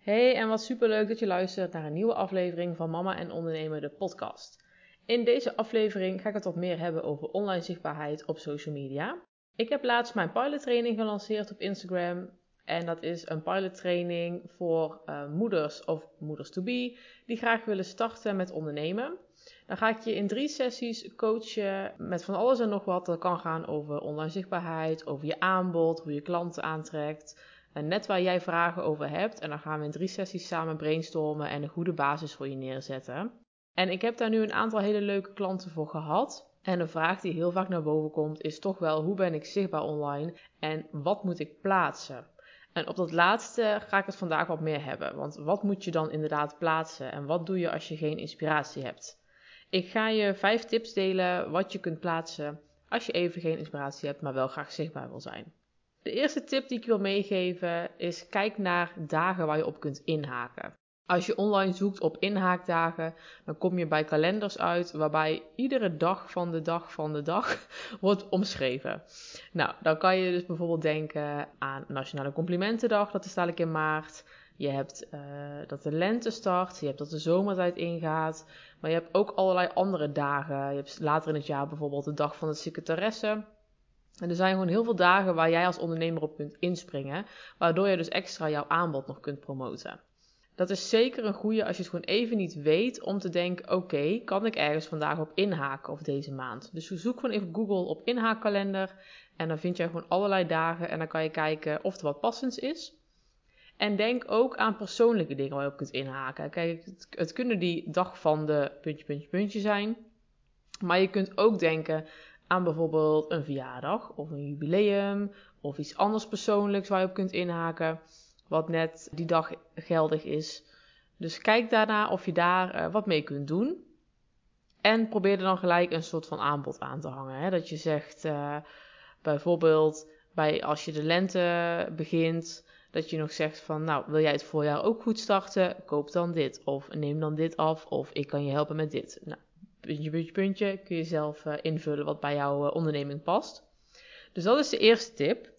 Hey en wat superleuk dat je luistert naar een nieuwe aflevering van Mama en Ondernemer de podcast. In deze aflevering ga ik het wat meer hebben over online zichtbaarheid op social media. Ik heb laatst mijn pilottraining gelanceerd op Instagram en dat is een pilottraining voor uh, moeders of moeders to be die graag willen starten met ondernemen. Dan ga ik je in drie sessies coachen met van alles en nog wat. Dat kan gaan over online zichtbaarheid, over je aanbod, hoe je klanten aantrekt. En net waar jij vragen over hebt. En dan gaan we in drie sessies samen brainstormen en een goede basis voor je neerzetten. En ik heb daar nu een aantal hele leuke klanten voor gehad. En een vraag die heel vaak naar boven komt is toch wel hoe ben ik zichtbaar online en wat moet ik plaatsen? En op dat laatste ga ik het vandaag wat meer hebben. Want wat moet je dan inderdaad plaatsen en wat doe je als je geen inspiratie hebt? Ik ga je vijf tips delen wat je kunt plaatsen als je even geen inspiratie hebt, maar wel graag zichtbaar wil zijn. De eerste tip die ik wil meegeven is kijk naar dagen waar je op kunt inhaken. Als je online zoekt op inhaakdagen, dan kom je bij kalenders uit waarbij iedere dag van de dag van de dag wordt omschreven. Nou, dan kan je dus bijvoorbeeld denken aan Nationale Complimentendag, dat is dadelijk in maart. Je hebt uh, dat de lente start, je hebt dat de zomertijd ingaat, maar je hebt ook allerlei andere dagen. Je hebt later in het jaar bijvoorbeeld de dag van de secretaresse. En er zijn gewoon heel veel dagen waar jij als ondernemer op kunt inspringen, waardoor je dus extra jouw aanbod nog kunt promoten. Dat is zeker een goede als je het gewoon even niet weet om te denken: oké, kan ik ergens vandaag op inhaken of deze maand? Dus zoek gewoon even Google op inhaakkalender en dan vind je gewoon allerlei dagen en dan kan je kijken of er wat passends is. En denk ook aan persoonlijke dingen waar je op kunt inhaken. Kijk, het, het kunnen die dag van de puntje, puntje, puntje zijn. Maar je kunt ook denken aan bijvoorbeeld een verjaardag of een jubileum of iets anders persoonlijks waar je op kunt inhaken, wat net die dag geldig is. Dus kijk daarna of je daar uh, wat mee kunt doen. En probeer er dan gelijk een soort van aanbod aan te hangen. Hè? Dat je zegt uh, bijvoorbeeld bij als je de lente begint, dat je nog zegt van nou wil jij het voorjaar ook goed starten, koop dan dit of neem dan dit af of ik kan je helpen met dit. Nou, puntje, puntje, puntje, kun je zelf uh, invullen wat bij jouw uh, onderneming past. Dus dat is de eerste tip.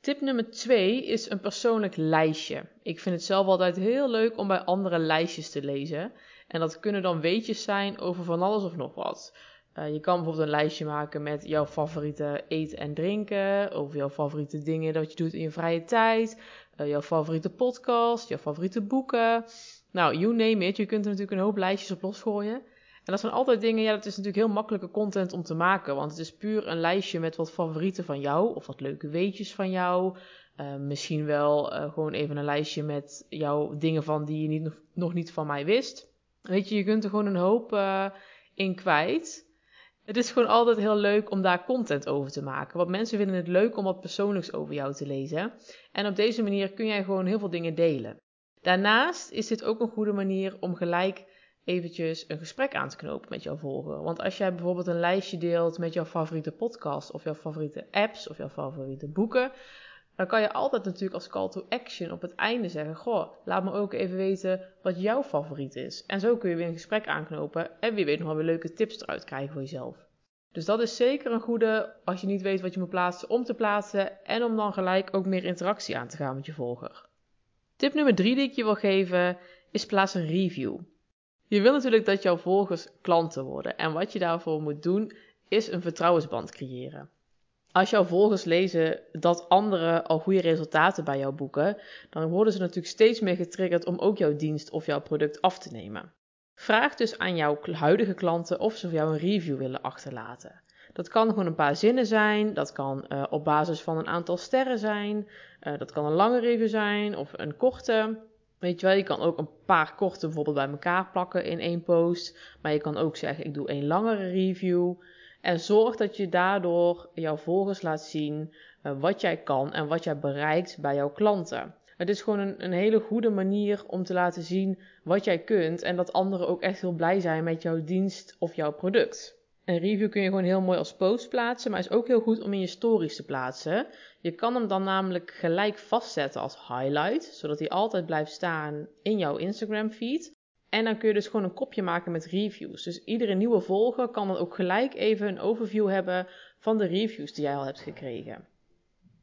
Tip nummer twee is een persoonlijk lijstje. Ik vind het zelf altijd heel leuk om bij andere lijstjes te lezen. En dat kunnen dan weetjes zijn over van alles of nog wat. Uh, je kan bijvoorbeeld een lijstje maken met jouw favoriete eten en drinken, over jouw favoriete dingen dat je doet in je vrije tijd, jouw favoriete podcast, jouw favoriete boeken. Nou, you name it. Je kunt er natuurlijk een hoop lijstjes op losgooien. En dat zijn altijd dingen, ja, dat is natuurlijk heel makkelijke content om te maken. Want het is puur een lijstje met wat favorieten van jou. Of wat leuke weetjes van jou. Uh, misschien wel uh, gewoon even een lijstje met jouw dingen van die je niet, nog niet van mij wist. Weet je, je kunt er gewoon een hoop uh, in kwijt. Het is gewoon altijd heel leuk om daar content over te maken. Want mensen vinden het leuk om wat persoonlijks over jou te lezen. En op deze manier kun jij gewoon heel veel dingen delen. Daarnaast is dit ook een goede manier om gelijk eventjes een gesprek aan te knopen met jouw volger. Want als jij bijvoorbeeld een lijstje deelt met jouw favoriete podcast of jouw favoriete apps of jouw favoriete boeken, dan kan je altijd natuurlijk als call to action op het einde zeggen: Goh, laat me ook even weten wat jouw favoriet is. En zo kun je weer een gesprek aanknopen en wie weet nog wel weer leuke tips eruit krijgen voor jezelf. Dus dat is zeker een goede als je niet weet wat je moet plaatsen, om te plaatsen en om dan gelijk ook meer interactie aan te gaan met je volger. Tip nummer drie die ik je wil geven is plaats een review. Je wil natuurlijk dat jouw volgers klanten worden. En wat je daarvoor moet doen, is een vertrouwensband creëren. Als jouw volgers lezen dat anderen al goede resultaten bij jou boeken, dan worden ze natuurlijk steeds meer getriggerd om ook jouw dienst of jouw product af te nemen. Vraag dus aan jouw huidige klanten of ze voor jou een review willen achterlaten. Dat kan gewoon een paar zinnen zijn, dat kan uh, op basis van een aantal sterren zijn, uh, dat kan een lange review zijn of een korte. Weet je wel, je kan ook een paar korte bijvoorbeeld bij elkaar plakken in één post. Maar je kan ook zeggen, ik doe een langere review. En zorg dat je daardoor jouw volgers laat zien uh, wat jij kan en wat jij bereikt bij jouw klanten. Het is gewoon een, een, hele goede manier om te laten zien wat jij kunt en dat anderen ook echt heel blij zijn met jouw dienst of jouw product. Een review kun je gewoon heel mooi als post plaatsen, maar is ook heel goed om in je stories te plaatsen. Je kan hem dan namelijk gelijk vastzetten als highlight, zodat hij altijd blijft staan in jouw Instagram feed. En dan kun je dus gewoon een kopje maken met reviews. Dus iedere nieuwe volger kan dan ook gelijk even een overview hebben van de reviews die jij al hebt gekregen.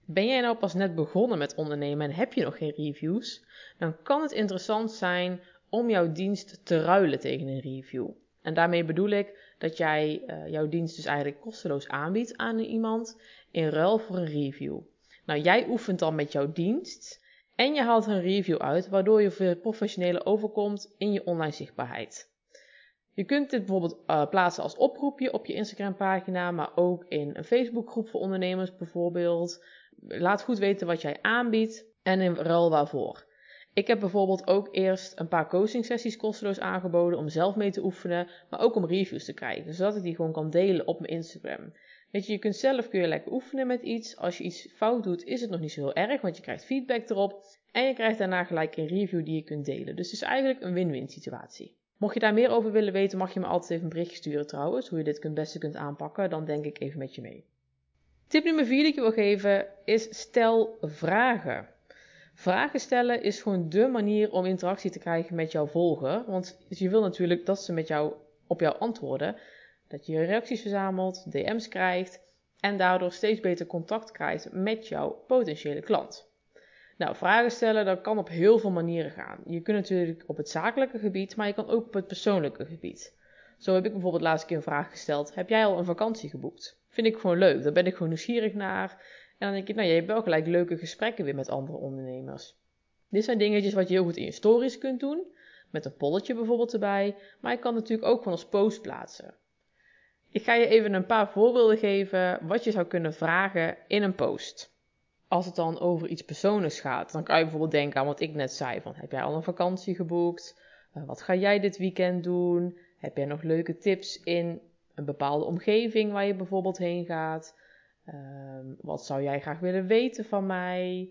Ben jij nou pas net begonnen met ondernemen en heb je nog geen reviews? Dan kan het interessant zijn om jouw dienst te ruilen tegen een review. En daarmee bedoel ik dat jij uh, jouw dienst dus eigenlijk kosteloos aanbiedt aan iemand in ruil voor een review. Nou, jij oefent dan met jouw dienst en je haalt een review uit, waardoor je veel professioneler overkomt in je online zichtbaarheid. Je kunt dit bijvoorbeeld uh, plaatsen als oproepje op je Instagram pagina, maar ook in een Facebook groep voor ondernemers bijvoorbeeld. Laat goed weten wat jij aanbiedt en in ruil waarvoor. Ik heb bijvoorbeeld ook eerst een paar coaching sessies kosteloos aangeboden om zelf mee te oefenen, maar ook om reviews te krijgen, zodat ik die gewoon kan delen op mijn Instagram. Weet je, je kunt zelf kun je lekker oefenen met iets. Als je iets fout doet, is het nog niet zo heel erg, want je krijgt feedback erop en je krijgt daarna gelijk een review die je kunt delen. Dus het is eigenlijk een win-win situatie. Mocht je daar meer over willen weten, mag je me altijd even een berichtje sturen trouwens, hoe je dit het beste kunt aanpakken. Dan denk ik even met je mee. Tip nummer 4 die ik je wil geven is stel vragen. Vragen stellen is gewoon dé manier om interactie te krijgen met jouw volger. Want je wil natuurlijk dat ze met jou op jou antwoorden. Dat je reacties verzamelt, DM's krijgt en daardoor steeds beter contact krijgt met jouw potentiële klant. Nou, vragen stellen, dat kan op heel veel manieren gaan. Je kunt natuurlijk op het zakelijke gebied, maar je kan ook op het persoonlijke gebied. Zo heb ik bijvoorbeeld laatst keer een vraag gesteld: Heb jij al een vakantie geboekt? Vind ik gewoon leuk, daar ben ik gewoon nieuwsgierig naar. En dan denk ik, nou, je hebt wel gelijk leuke gesprekken weer met andere ondernemers. Dit zijn dingetjes wat je heel goed in je stories kunt doen, met een polletje bijvoorbeeld erbij, maar je kan natuurlijk ook gewoon als post plaatsen. Ik ga je even een paar voorbeelden geven wat je zou kunnen vragen in een post als het dan over iets persoonlijks gaat, dan kan je bijvoorbeeld denken aan wat ik net zei: van heb jij al een vakantie geboekt? Uh, wat ga jij dit weekend doen? Heb jij nog leuke tips in een bepaalde omgeving waar je bijvoorbeeld heen gaat? Uh, wat zou jij graag willen weten van mij?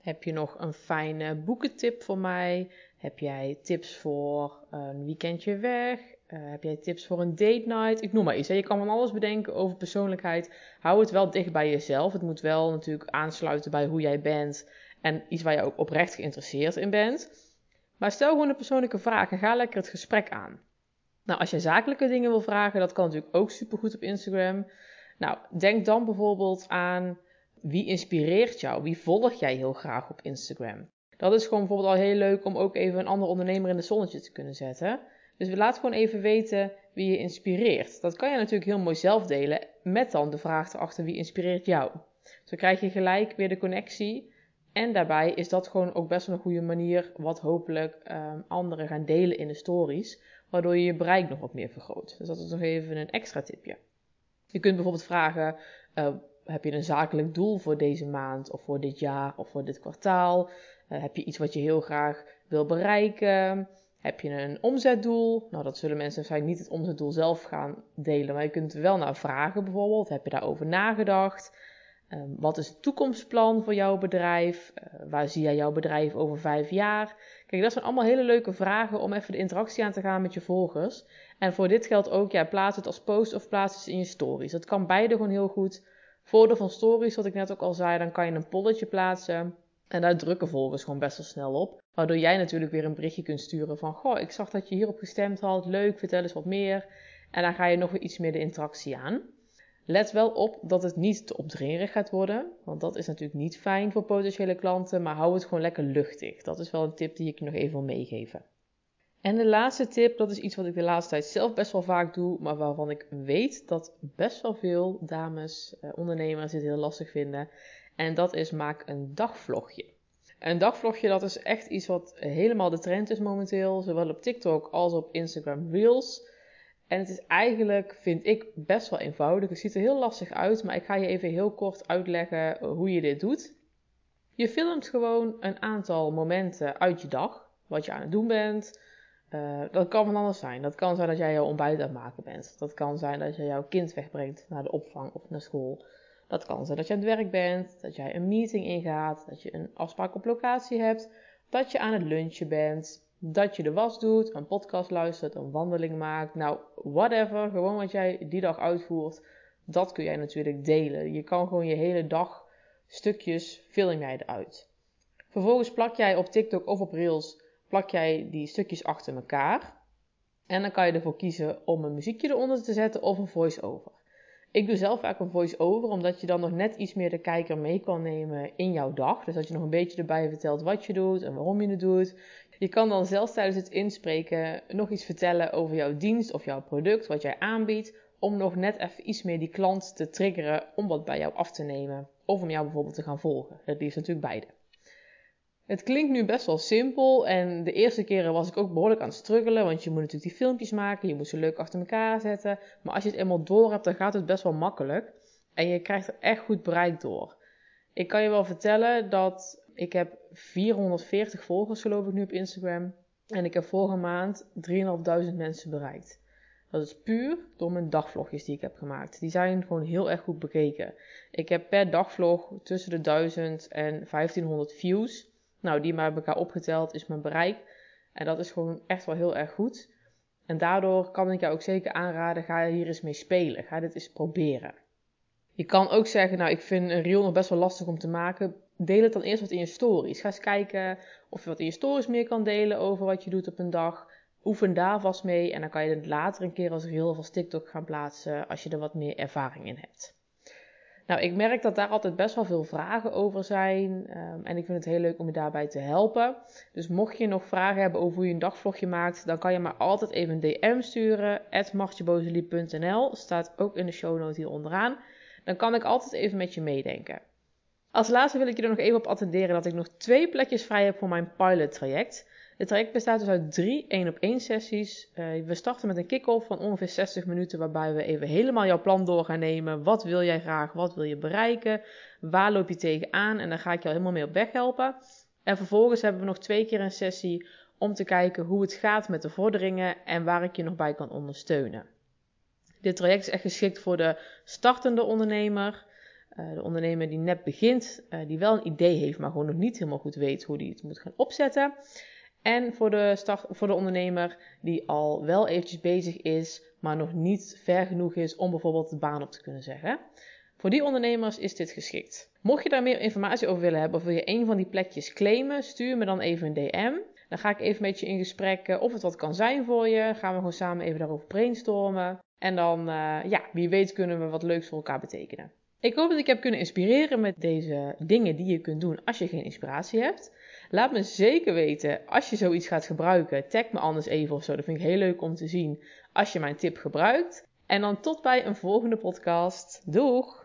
Heb je nog een fijne boekentip voor mij? Heb jij tips voor een weekendje weg? Uh, heb jij tips voor een date night? Ik noem maar iets. Je kan van alles bedenken over persoonlijkheid. Hou het wel dicht bij jezelf. Het moet wel natuurlijk aansluiten bij hoe jij bent. En iets waar je ook oprecht geïnteresseerd in bent. Maar stel gewoon een persoonlijke vraag en ga lekker het gesprek aan. Nou, als je zakelijke dingen wil vragen, dat kan natuurlijk ook supergoed op Instagram. Nou, denk dan bijvoorbeeld aan wie inspireert jou? Wie volg jij heel graag op Instagram? Dat is gewoon bijvoorbeeld al heel leuk om ook even een andere ondernemer in het zonnetje te kunnen zetten. Dus laten gewoon even weten wie je inspireert. Dat kan je natuurlijk heel mooi zelf delen met dan de vraag erachter wie inspireert jou. Zo krijg je gelijk weer de connectie. En daarbij is dat gewoon ook best wel een goede manier wat hopelijk um, anderen gaan delen in de stories. Waardoor je je bereik nog wat meer vergroot. Dus dat is nog even een extra tipje. Je kunt bijvoorbeeld vragen, uh, heb je een zakelijk doel voor deze maand of voor dit jaar of voor dit kwartaal? Uh, heb je iets wat je heel graag wil bereiken? Heb je een omzetdoel? Nou, dat zullen mensen waarschijnlijk niet het omzetdoel zelf gaan delen, maar je kunt er wel naar vragen bijvoorbeeld. Heb je daarover nagedacht? Um, wat is het toekomstplan voor jouw bedrijf? Uh, waar zie jij jouw bedrijf over vijf jaar? Kijk, dat zijn allemaal hele leuke vragen om even de interactie aan te gaan met je volgers. En voor dit geldt ook, ja, plaats het als post of plaats het in je stories. Dat kan beide gewoon heel goed. Voordeel van stories, wat ik net ook al zei, dan kan je een polletje plaatsen. En daar drukken volgers gewoon best wel snel op. Waardoor jij natuurlijk weer een berichtje kunt sturen van: Goh, ik zag dat je hierop gestemd had. Leuk, vertel eens wat meer. En dan ga je nog weer iets meer de interactie aan. Let wel op dat het niet te opdringerig gaat worden. Want dat is natuurlijk niet fijn voor potentiële klanten. Maar hou het gewoon lekker luchtig. Dat is wel een tip die ik je nog even wil meegeven. En de laatste tip, dat is iets wat ik de laatste tijd zelf best wel vaak doe, maar waarvan ik weet dat best wel veel dames, eh, ondernemers dit heel lastig vinden. En dat is maak een dagvlogje. Een dagvlogje, dat is echt iets wat helemaal de trend is momenteel, zowel op TikTok als op Instagram Reels. En het is eigenlijk, vind ik, best wel eenvoudig. Het ziet er heel lastig uit, maar ik ga je even heel kort uitleggen hoe je dit doet. Je filmt gewoon een aantal momenten uit je dag, wat je aan het doen bent. Uh, dat kan van alles zijn. Dat kan zijn dat jij jouw ontbijt aan het maken bent. Dat kan zijn dat je jouw kind wegbrengt naar de opvang of naar school. Dat kan zijn dat je aan het werk bent, dat jij een meeting ingaat, dat je een afspraak op locatie hebt, dat je aan het lunchen bent, dat je de was doet, een podcast luistert, een wandeling maakt. Nou, whatever, gewoon wat jij die dag uitvoert, dat kun jij natuurlijk delen. Je kan gewoon je hele dag stukjes film jij eruit. Vervolgens plak jij op TikTok of op Reels, plak jij die stukjes achter elkaar. En dan kan je ervoor kiezen om een muziekje eronder te zetten of een voice-over. Ik doe zelf vaak een voice-over, omdat je dan nog net iets meer de kijker mee kan nemen in jouw dag. Dus dat je nog een beetje erbij vertelt wat je doet en waarom je het doet. Je kan dan zelfs tijdens het inspreken nog iets vertellen over jouw dienst of jouw product, wat jij aanbiedt, om nog net even iets meer die klant te triggeren om wat bij jou af te nemen. Of om jou bijvoorbeeld te gaan volgen. Het liefst natuurlijk beide. Het klinkt nu best wel simpel en de eerste keren was ik ook behoorlijk aan het struggelen, want je moet natuurlijk die filmpjes maken, je moet ze leuk achter elkaar zetten. Maar als je het eenmaal door hebt, dan gaat het best wel makkelijk en je krijgt er echt goed bereik door. Ik kan je wel vertellen dat ik heb 440 volgers geloof ik nu op Instagram en ik heb vorige maand 3.500 mensen bereikt. Dat is puur door mijn dagvlogjes die ik heb gemaakt. Die zijn gewoon heel erg goed bekeken. Ik heb per dagvlog tussen de 1000 en 1500 views. Nou, die maar bij elkaar opgeteld is mijn bereik. En dat is gewoon echt wel heel erg goed. En daardoor kan ik jou ook zeker aanraden, ga hier eens mee spelen. Ga dit eens proberen. Je kan ook zeggen, nou ik vind een reel nog best wel lastig om te maken. Deel het dan eerst wat in je stories. Ga eens kijken of je wat in je stories meer kan delen over wat je doet op een dag. Oefen daar vast mee en dan kan je het later een keer als reel of als TikTok gaan plaatsen als je er wat meer ervaring in hebt. Nou, ik merk dat daar altijd best wel veel vragen over zijn. Um, en ik vind het heel leuk om je daarbij te helpen. Dus mocht je nog vragen hebben over hoe je een dagvlogje maakt, dan kan je me altijd even een DM sturen. martjebozeliep.nl staat ook in de show note hier onderaan. Dan kan ik altijd even met je meedenken. Als laatste wil ik je er nog even op attenderen dat ik nog twee plekjes vrij heb voor mijn pilot traject. Het traject bestaat dus uit drie 1 op 1 sessies. Uh, we starten met een kick-off van ongeveer 60 minuten waarbij we even helemaal jouw plan door gaan nemen. Wat wil jij graag? Wat wil je bereiken? Waar loop je tegenaan? En dan ga ik jou helemaal mee op weg helpen. En vervolgens hebben we nog twee keer een sessie om te kijken hoe het gaat met de vorderingen en waar ik je nog bij kan ondersteunen. Dit traject is echt geschikt voor de startende ondernemer, uh, de ondernemer die net begint, uh, die wel een idee heeft, maar gewoon nog niet helemaal goed weet hoe die het moet gaan opzetten. En voor de, start, voor de ondernemer die al wel eventjes bezig is, maar nog niet ver genoeg is om bijvoorbeeld de baan op te kunnen zeggen. Voor die ondernemers is dit geschikt. Mocht je daar meer informatie over willen hebben of wil je een van die plekjes claimen, stuur me dan even een DM. Dan ga ik even met je in gesprek of het wat kan zijn voor je. Gaan we gewoon samen even daarover brainstormen. En dan, uh, ja, wie weet kunnen we wat leuks voor elkaar betekenen. Ik hoop dat ik heb kunnen inspireren met deze dingen die je kunt doen als je geen inspiratie hebt. Laat me zeker weten als je zoiets gaat gebruiken. Tag me anders even of zo. Dat vind ik heel leuk om te zien als je mijn tip gebruikt. En dan tot bij een volgende podcast. Doeg!